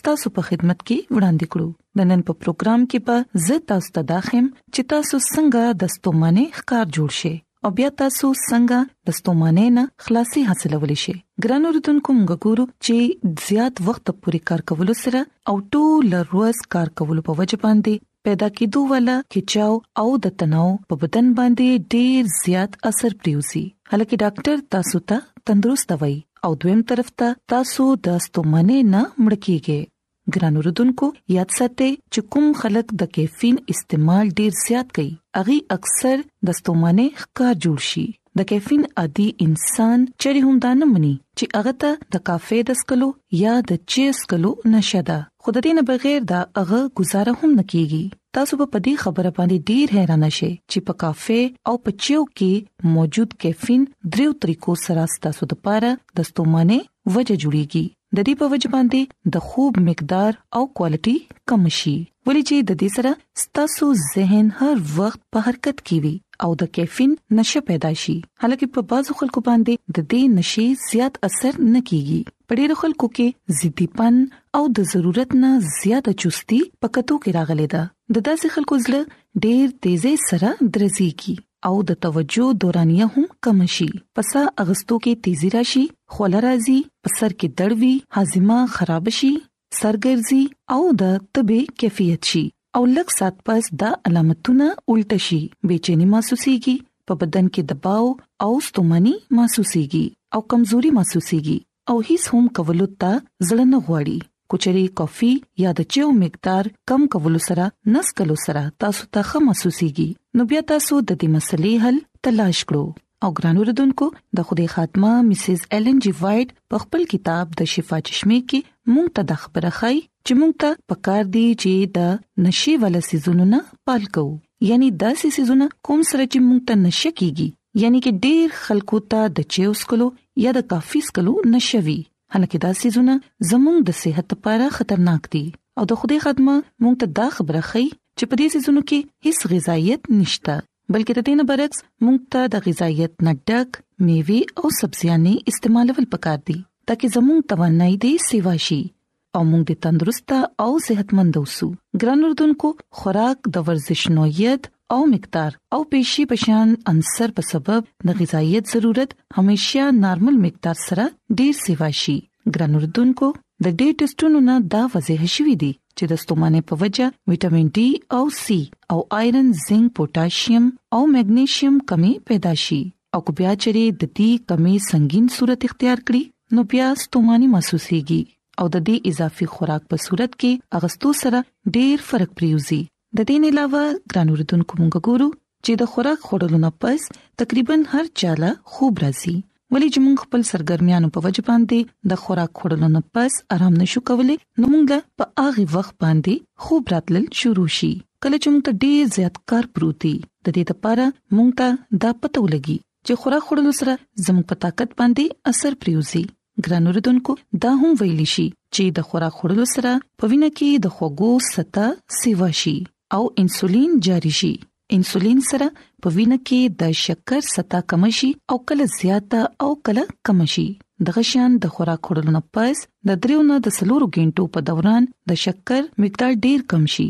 ستاسو په خدمت کې وړاندې کړو د نن په پروګرام کې به زه تاسو ته داخم چې تاسو څنګه د ستومانه ښکار جوړ شئ او بیا تاسو څنګه د ستومانه نه خلاصي حاصلول شئ ګران اوردونکو موږ ګورو چې زیات وخت پورې کار کول سره او ټول ورځ کار کول په وجه باندې پیدا کیدو والا کچاو او د تناو په بدن باندې ډیر زیات اثر پریوزي هلکه ډاکټر تاسو ته تندرست وي او دویم طرف ته تاسو د ستومنې نه مړکیږئ ګران اوردونکو یاد ساتئ چې کوم خلک د کیفین استعمال ډیر زیات کوي اغي اکثر د ستومنې ښکار جوړ شي د کیفین عادي انسان چری هم دا نه مني چې هغه ته د کافه د سکلو یا د چی سکلو نشه ده خو د دې نه بغیر دا هغه گزاره هم نکېږي تاسو په دې خبره باندې ډیر حیران شئ چې په کافه او په چیو کې موجود کیفین دریو طریقو سره تاسو د پاره د ستومانه وجه جوړیږي د دې په وجه باندې د خوب مقدار او کوالټي کم شي ولې چې د دې سره ستاسو ذهن هر وخت په حرکت کې وي او د کیفین نشه پیدا شي حالکه په بعضو خلکو باندې د دې نشي زیات اثر نه کیږي په ډیرو خلکو کې زیدی پن او د ضرورت نه زیات چستی په کتو کې راغلي ده د داسې خلکو زړه ډیر تیزه سره درزيږي او د توجه دورانیه هم کم شي پس اغستو کې تیزی راشي خوله راځي په سر کې دړوي هاضمه خراب شي سرګرځي او د طبي کیفیت شي او لږ سات پس دا علامتونه الټ شي بېچینی محسوسيږي په بدن کې دباو او ستومني محسوسيږي او کمزوري محسوسيږي او هیڅ هم کولو ته زړه نه غواړي کوچري کافي یا د چیو مقدار کم کولو سره نس کولو سره تاسو ته ښه محسوسيږي نو بیا تاسو د دې مسلې حل تلاش کړو او ګران اوردونکو د خوده خاتمه مسز ایلن جی وایټ په خپل کتاب د شفا چشمه کې مونږ ته د خبره خای چې مونږ ته پکار دی چې د نشي ول سيزونو نه پال کوو یعنی داسې سيزونه کوم سره چې موږ ته نشه کیږي یعنی کې ډیر خلکو ته د چیوس کلو یا د کافي سکلو نشوي هلکه دا سيزونه زموږ د صحت لپاره خطرناک دي او د خوده خدمه موږ ته دا خبره خي چې په دې سيزونو کې هیڅ غذایت نشته بلکې د دې نه برعکس موږ ته د غذایت نه ډک میوه او سبزيانې استعمالول پکار دي ترڅو زموږ توانایي دې سیوا شي او موږ دې تندرست او صحتمند اوسو ګران اردوونکو خوراک د ورزش نوعیت او مقدار او پېشي پشان عنصر په سبب د غذایت ضرورت همیشه نارمل مقدار سره ډیر سیوا شي ګران اردوونکو د ډي ټیسټونو نه دا وضاح شوې دي چې د ستومانه په وجه وټامین ډي او سي او آیرن زنک پوتاشیم او مګنیشیم کمی پیدا شي او کو بیا چری د دې کمی سنگین صورت اختیار کړي نو بیا ستوماني محسوسيږي او د دې اضافي خوراک په صورت کې اغستو سره ډیر فرق پریوزي د دې نه علاوه ګران اوردونکو موږ ګورو چې د خوراک خورلو نه پس تقریبا هر چاله خوب راځي ولې چې موږ خپل سرګرمیانو په وجه باندې د خوراک خورلو نه پس آرام نشو کولای نو موږ په هغه وخت باندې خوب راتلل شروع شي کله چې موږ ډیر زیات کار پروتي د دې لپاره مونږ ته دا پته ولګي چې خوراک خورلو سره زموږ په طاقت باندې اثر پریوزي ګران اوردونکو دا هم ویل شي چې د خوراک خورلو سره په وینه کې د خوګو ستا سیوا شي او انسولین جاری شي انسولین سره په وینه کې د شکر ستا کم شي او کله زیاته او کله کم شي د غشان د خوراک خورلو نه پس د دریو نه د سلورو غنټو په دوران د شکر مقدار ډیر کم شي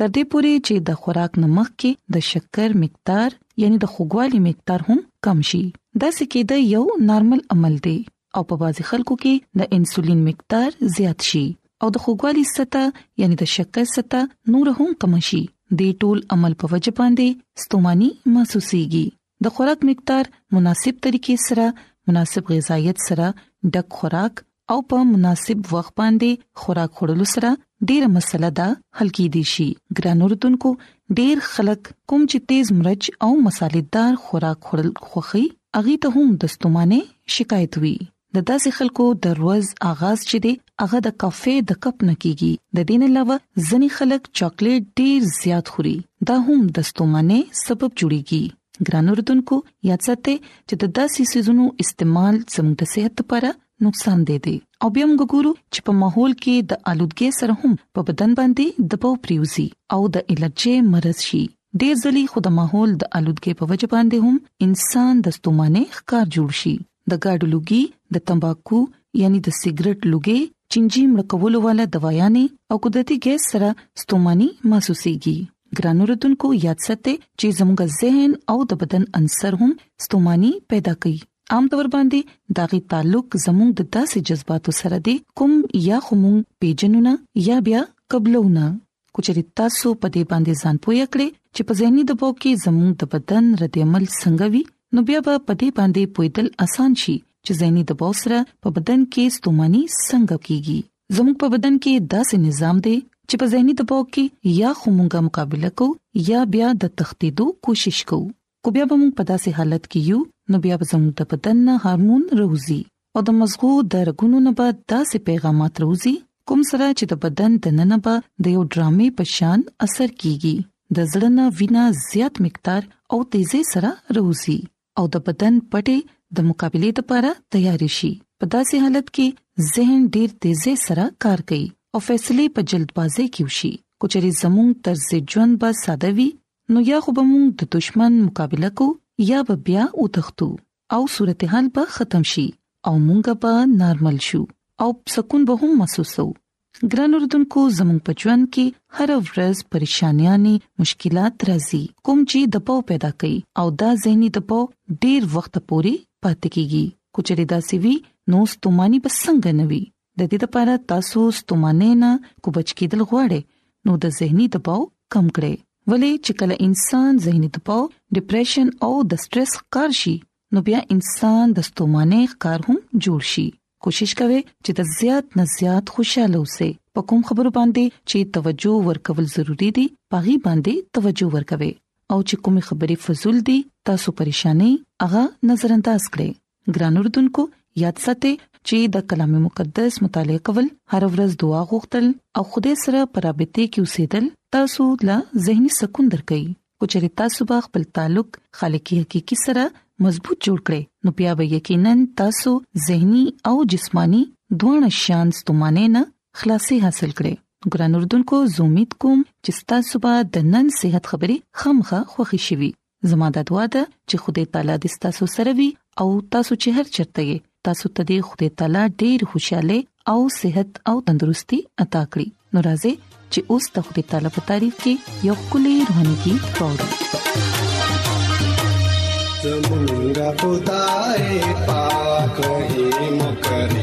تر دې پوري چې د خوراک نه مخکې د شکر مقدار یعنی د خوګوالي مقدار هم کم شي دا سکه د یو نارمل عمل دی او په بازي خلکو کې د انسولین مقدار زیات شي او د خوګوالي سطح یعنی د شکر سطح نور هم کم شي د ټول عمل په وجه باندې ستوماني محسوسيږي د خوراک مقدار مناسب طریقې سره مناسب غذایت سره ډک خوراک او په مناسب وخت باندې خوراک خورلو سره ډیره مسله ده حل کې دي شي ګران اردوونکو ډیر خلک کوم چې تیز مرچ او مصالحدار خوراک خورل خوخي اغي ته هم دستومانه شکایت وي د داسې خلکو د ورځ آغاز چې دی هغه د کافي د کپ نه کیږي د دین علاوه ځنی خلک چاکلیټ ډیر زیات خوري دا هم د ستومانه سبب جوړیږي ګران اردوونکو یاد ساتئ چې د داسې سيزونو استعمال زموږ د صحت لپاره نقصان دی دی او بیا موږ ګورو چې په ماحول کې د آلودګۍ سره هم په بدن باندې دباو پریوزي او د الرجي مرز شي ډېر ځلې خود ماحول د آلودګۍ په وجه باندې هم انسان د ستومانه ښکار جوړ شي د ګاډو لوګي د تمباکو یعنی د سیګریټ لوګي چنجي مړکولو والا دوايانې او قدرتي ګیس سره ستوماني محسوسيږي ګرانو رتونکو یاد ساتئ چې زموږ ذهن او د بدن عنصر هم ستوماني پیدا کوي عام طور باندې داغي تعلق زموږ د داسې جذباتو سره دی کوم یا خمون پیجنونه یا بیا قبلونه کچري تاسو په دې باندې ځان پوهه کړئ چې په زهني دباو کې زموږ د بدن رد عمل څنګه وي نو بیا به په دې باندې پویدل اسان شي چې زهني دباو سره په بدن کې ستوماني څنګه کیږي زموږ په بدن کې داسې نظام دی چې په زهني دباو کې یا خمونګه مقابله کو یا بیا د تختیدو کوشش کو کو بیا به موږ په داسې حالت کې یو نو بیا به زموږ د بدن نه هورمون روزي او د مزغو د رګونو نه به داسې پیغامات روزي کوم سره چې د بدن د ننه به د یو ډرامې په شان اثر کیږي د زړه نه وینا زیات مقدار او تیزه سره روزي او د بدن پټه د مقابله لپاره تیار شي په داسې حالت کې ذهن ډیر تیزه سره کار کوي او فیصله په جلدبازي کې وشي کچري زموږ طرز ژوند به ساده وي نو یا خو به موږ د دشمن مقابله کو یا به بیا وتښتو او صورتحال به ختم شي او موږ به نارمل شو او سکون به هم محسوسو ګران اردوونکو زموږ په ژوند کې هر ورځ پریشانیاں مشکلات راځي کوم چې د پاو پیدا کوي او دا زهنی د پاو ډیر وخت پوري پاتې کیږي کچري دا سوي نو ستوماني بسنګ نوي د دې لپاره تاسو ستومانه نه کوبچ کېدل غواړي نو د زهني دباو کم کړئ ولې چې کله انسان زهني دباو ډیپریشن او د سټرس ښکار شي نو بیا انسان د ستومانه ښکار هم جوړ شي کوشش کوئ چې د زیات نه زیات خوشاله اوسئ په کوم خبرو باندې چې توجه ورکول ضروری دي پاغي باندې توجه ورکوي او چې کومې خبرې فزول دي تاسو پریشانی هغه نظر انداز کړئ ګران اردوونکو یاد ساتئ چې د کلام مقدس مطالعه کول هر ورځ دعا غوښتل او خدای سره پرابطه کې اوسېدل تاسو له زهني سکون درکې او چې تاسو به خپل تعلق خالق حقيقي سره مضبوط جوړ کړئ نو بیا به یقینا تاسو زهني او جسماني دوه شان ستومانه نه خلاصي حاصل کړئ ګران اردوونکو زه امید کوم چې تاسو به د نن صحت خبرې خامخا خوښی شي زما د دعا ده چې خدای تعالی دې تاسو سره وي او تاسو چې هر چرته یې تاسو ته دې خدای تعالی ډېر خوشاله او صحت او تندرستي عطا کړي ناراضه چې اوس د خدای تعالی په تعریف کې یو کلی روحاني गीत پاوړو زمونږه خدای پاک هي مکرې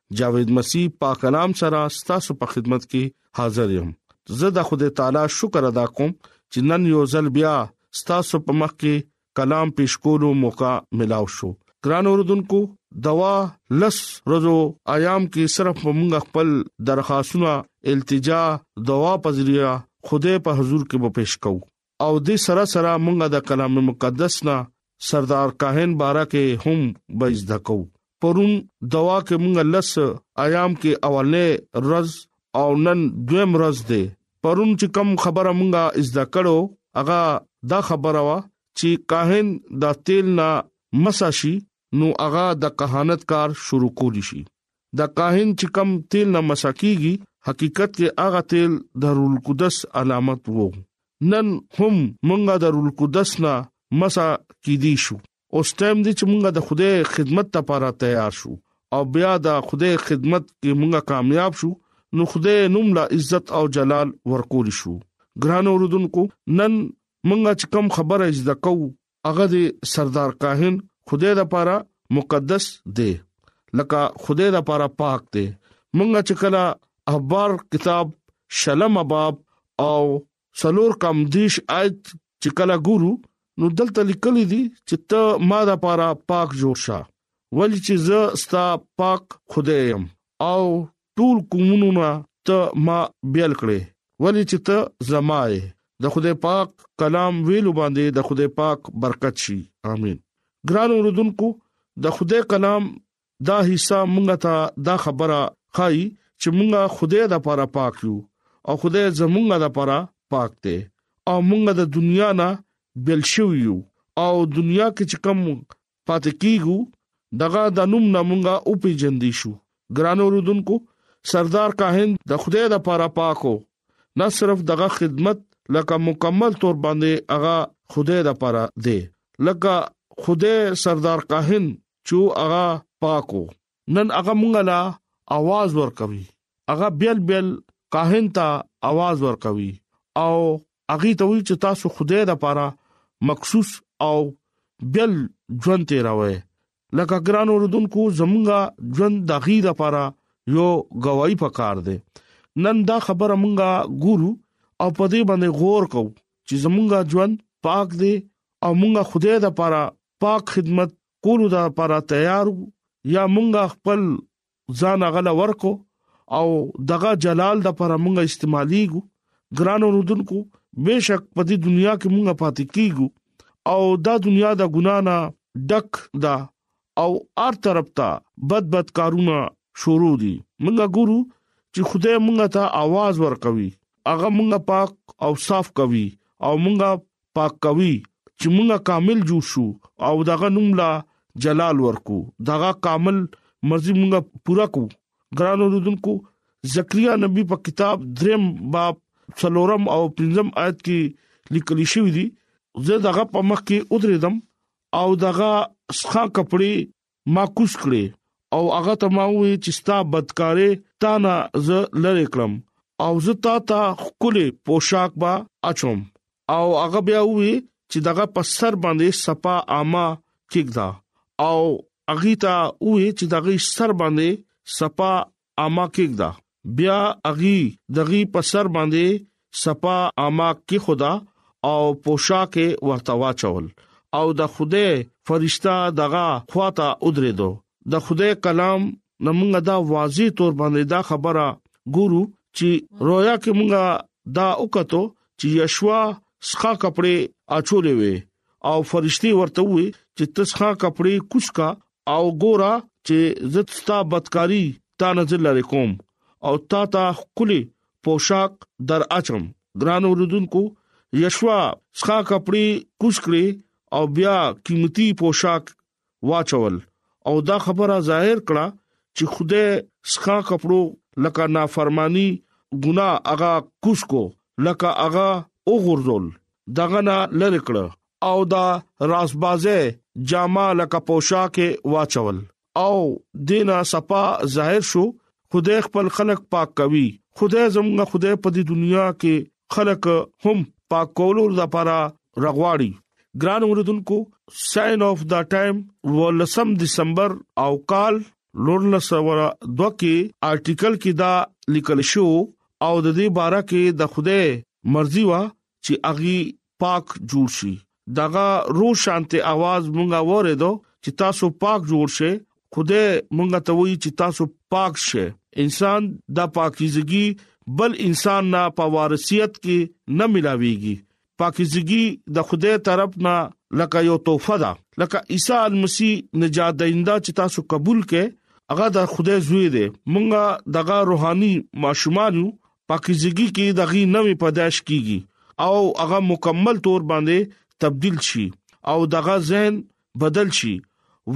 جاوید مسیح پاک کلام سره ستاسو په خدمت کې حاضر یم زه د خدای تعالی شکر ادا کوم چې نن یو ځل بیا ستاسو په مخ کې کلام پیش کولو موقع ملاو شو ګران اوردونکو دوا لس روزو ایام کې صرف موږ خپل درخواستونه التجا دوا پذریرا خوده په حضور کې به پیش کوو او دې سره سره مونږ د کلام مقدس نه سردار کاهن باره کې هم به زده کو پرون دوا کې مونږ لس ایام کې اولنې رز او نن دویم رز دی پرون چې کم خبره مونږه زده کړو هغه دا خبره وا چې کاهن د تیل نه مساشي نو هغه د کہانت کار شروع کولی شي دا کاهن چې کم تیل نه مساکیږي حقیقت کې هغه تیل د روح القدس علامت وو نن هم مونږه د روح القدس نه مسا کې دي شو اوس ټایم دي چې مونږه د خوده خدمت لپاره تیار شو او بیا د خوده خدمت کې مونږه کامیاب شو نو خوده نوم لا عزت او جلال ورکول شو ګران اوردونکو نن مونږه چې کم خبره زده کوو هغه دی سردار کاهن خدای د پاره مقدس دی لکه خدای د پاره پاک دی مونږه چې کله احبار کتاب شلم باب او سلور کم دیش آیت چې کله ګورو نو دلته لیکل دي چې ته ما د پاره پاک جوړ شه ولی چې زه ستا پاک خدای يم او ټول قومونو نه ته ما بیل کړې ولی چې ته زما یې د خدای پاک کلام ویلو باندې د خدای پاک برکت شي امين ګران اوردونکو د خدای کلام دا حصہ مونږه ته دا خبره خای چې مونږه خدای د لپاره پاک یو او خدای زمونږه د لپاره پاک دی او مونږه د دنیا نه بل شو یو او دنیا کې چې کم پاتې کیږو دغه د نوم نه مونږه او پیجندې شو ګران اوردونکو سردار کاهن د خدای د پاره پاکو نه صرف دغه خدمت لکه مکمل تور باندې هغه خدای د پاره دی لکه خدای سردار کاهن چې هغه پاکو نن هغه مونږ لا आवाज ورکوي هغه بیل بیل کاهن ته आवाज ورکوي او هغه ته وی چې تاسو خدای د پاره مخصوص او بیل ژوند تیروي لکه ګران اوردونکو زمونږه ژوند د غي د پاره یو گواہی پکار دی نن دا خبره مونږه ګورو او په دې باندې غور کو چې زمونږه ژوند پاک دی او مونږه خدای د پاره پاک خدمت کولو دا پر تیار یا مونږه خپل ځان غلا ورکو او دغه جلال د پر مونږه استعماليګو ګران اوردونکو بهشک په دې دنیا کې مونږه پاتې کیګو او دا دنیا د ګنا نه ډک دا او ار طرف ته بد بد کارونه شروع دي مونږه ګورو چې خدای مونږه ته आवाज ورکوي هغه مونږه پاک او صاف کوي او مونږه پاک کوي چې موږ کامل جوړ شو او دغه نوم لا جلال ورکو دغه کامل مرزي موږ پورا کو ګران اوردونکو زکریا نبی په کتاب دریم باب څلورم او پنځم آیت کې لیکل شوی دی زه دغه په مخ کې ودرېدم او دغه ښه کپڑے ما کوس کړې او هغه ته ما وې چې ستا بدکارې تا نه زه لری کړم او زه تا ته خولې پوشاک با اچوم او هغه بیا وې چې دغه په سر باندې سپا عامه کېږدا او اغه ته وې چې دغه سر باندې سپا آما کېږده بیا اغي دغي په سر باندې سپا آما کې خدا او پوشاک ورته واچول او د خوده فرشتہ دغه خواته ودرېدو د خوده کلام نمنګ دا واضح تور باندې دا خبره ګورو چې رویا کې مونږه دا وکړو چې یشوا ښه کپڑے اچولې وي او فرشتي ورته وي چې تسخه کپڑے کوسکا او ګوره چې زت ستا بدکاری تا نظر لري کوم او تا ته خولي پوشاک در اچم ګران اوردونکو یشوا ښا کپڑے کوس کړی او بیا قیمتي پوشاک واچول او دا خبره ظاهر کړه چې خوده ښا کپړو لکه نافرمانی ګنا هغه کوس کو لکه هغه او غرزول دغه نه لری کړه او دا راسبازه جامه لکه پوشاک واچول او دینا صفا ظاهر شو خدای خپل خلق پاک کوي خدای زموږ خدای په دې دنیا کې خلق هم پاک کولو لپاره رغواړي ګران اوردونکو ساين اف دا ټایم ولسم دسمبر او کال لور لسوره دوه کې آرټیکل کې دا لیکل شو او د دې باره کې د خوده مرزي وا چې اغي پاک جوړ شي دغه رو شانته आवाज مونږه وره دو چې تاسو پاک جوړ شئ خوده مونږه ته وی چې تاسو پاک شئ انسان د پاکیزګي بل انسان نه په وارثیت کې نه ملاويږي پاکیزګي د خوده طرف نه لکه یو تحفه ده لکه عیسی مسیح نجات دیندا چې تاسو قبول کړئ هغه د خوده زوی دی مونږه دغه روحاني ماشومان یو پاکیزګي کې دغه نوې پیدائش کیږي او هغه مکمل تور باندې تبديل شي او دغه ذهن بدل شي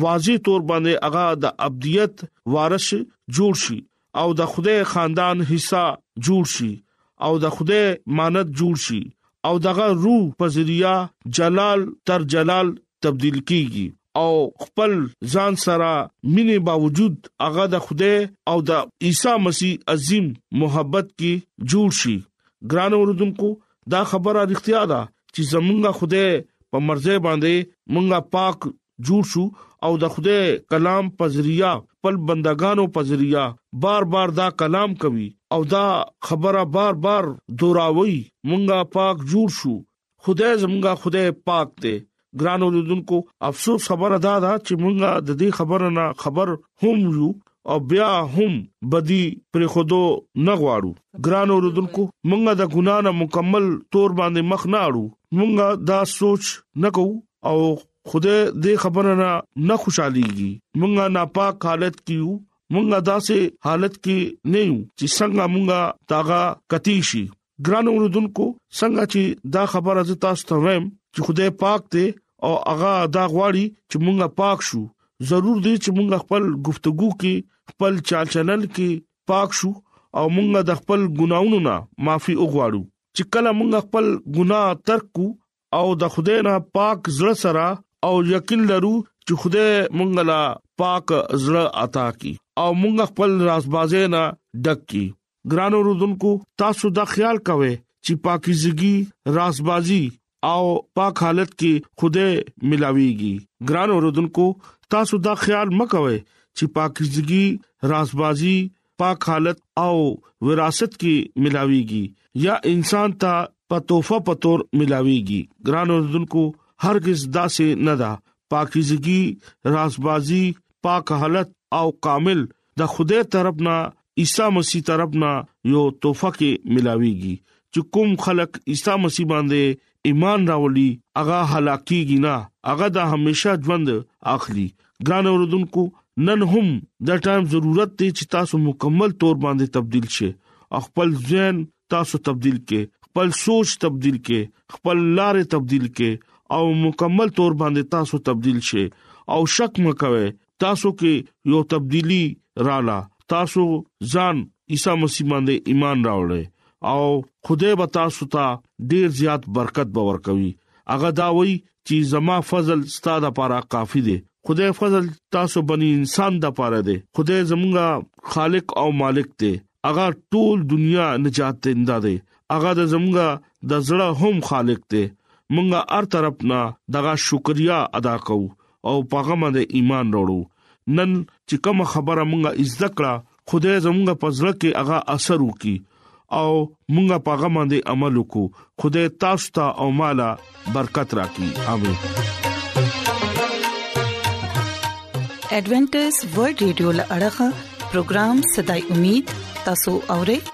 واضح تور باندې هغه د ابدیت وارث جوړ شي او د خوده خاندان حصہ جوړ شي او د خوده مانت جوړ شي او دغه روح په ذریعہ جلال تر جلال تبدیل کیږي او خپل ځان سره مینه باوجود هغه د خوده او د عیسی مسیح عظیم محبت کې جوړ شي ګران اوردونکو دا خبره اړتیا ده چې زمونږه خوده په مرزه باندې مونږه پاک جوړ شو او د خوده کلام په ذریعہ خپل بندگانو په ذریعہ بار بار دا کلام کوي او دا خبره بار بار دوراوي مونږه پاک جوړ شو خدای زمونږه خدای پاک دی ګران اوردونکو افسوس خبره دا ده چې مونږه د دې خبره نه خبر هم یو او بیا هم بدی پر خودو نه غواړو ګران اوردونکو مونږه د ګنا نه مکمل تور باندې مخ نه اړو مونږه دا سوچ نکو او خدای دې خبره نه نه خوشاليږي مونږه ناپاک حالت کیو مونږه داسې حالت کې نه یو چې څنګه مونږه تاغه کتی شي ګران اوردونکو څنګه چې دا خبره ز تاسو ته ویم چې خدای پاک ته او هغه دا غواړي چې مونږه پاک شو ضرور دی چې مونږ خپل گفتگو کې خپل چال چلن کې پاک شو او مونږ د خپل ګناونو نه معافي وغواړو چې کله مونږ خپل ګناه ترک کو او د خدای نه پاک زړه سره او یقین لرو چې خدای مونږ لا پاک زړه عطا کی او مونږ خپل رازبازه نه ډک کی ګرانو رودونکو تاسو دا خیال کوئ چې پاکیزګي رازبازي او پاک حالت کې خوده ملاويږي ګران اوردونکو تاسو دا خیال مکوئ چې پاکیزګي رازبازي پاک حالت او وراثت کې ملاويږي یا انسان ته په توفه په تور ملاويږي ګران اوردونکو هرگز داسې نه ده پاکیزګي راسبازي پاک حالت او کامل د خدای طرف نه عیسی مسیح طرف نه یو توفه کې ملاويږي چې کوم خلک عیسی مسیح باندې ایمان راولي هغه هلاکیږي نه هغه د همیشه ژوند اخلي ګران اوردونکو نن هم د ټایم ضرورت دی چې تاسو مکمل تور باندې تبديل شئ خپل ځین تاسو تبديل کړئ خپل سوچ تبديل کړئ خپل لارې تبديل کړئ او مکمل تور باندې تاسو تبديل شئ او شک مکوئ تاسو کې یو تبدیلی رااله تاسو ځان عیسی مسیح باندې ایمان راوړې او خدای به تاسو ته ډیر زیات برکت باور کوي هغه دا وایي چې زما فضل ستاده لپاره کافی دی خدای فضل تاسو بني انسان د پاره دی خدای زمونږه خالق او مالک دی هغه ټول دنیا نجات دیندا دی هغه د زمونږه د زړه هم خالق دی مونږه هر طرف نه دغه شکریا ادا کوو او پاغه باندې ایمان وروړو نن چې کوم خبره مونږه عزت کړه خدای زمونږه پزړه کې هغه اثر وکي او مونږه پاغه باندې عمل وکړو خدای تاسو ته او مالا برکت راکړي امين ایڈونچر ورلد رادیو لړغا پروگرام صداي امید تاسو اورئ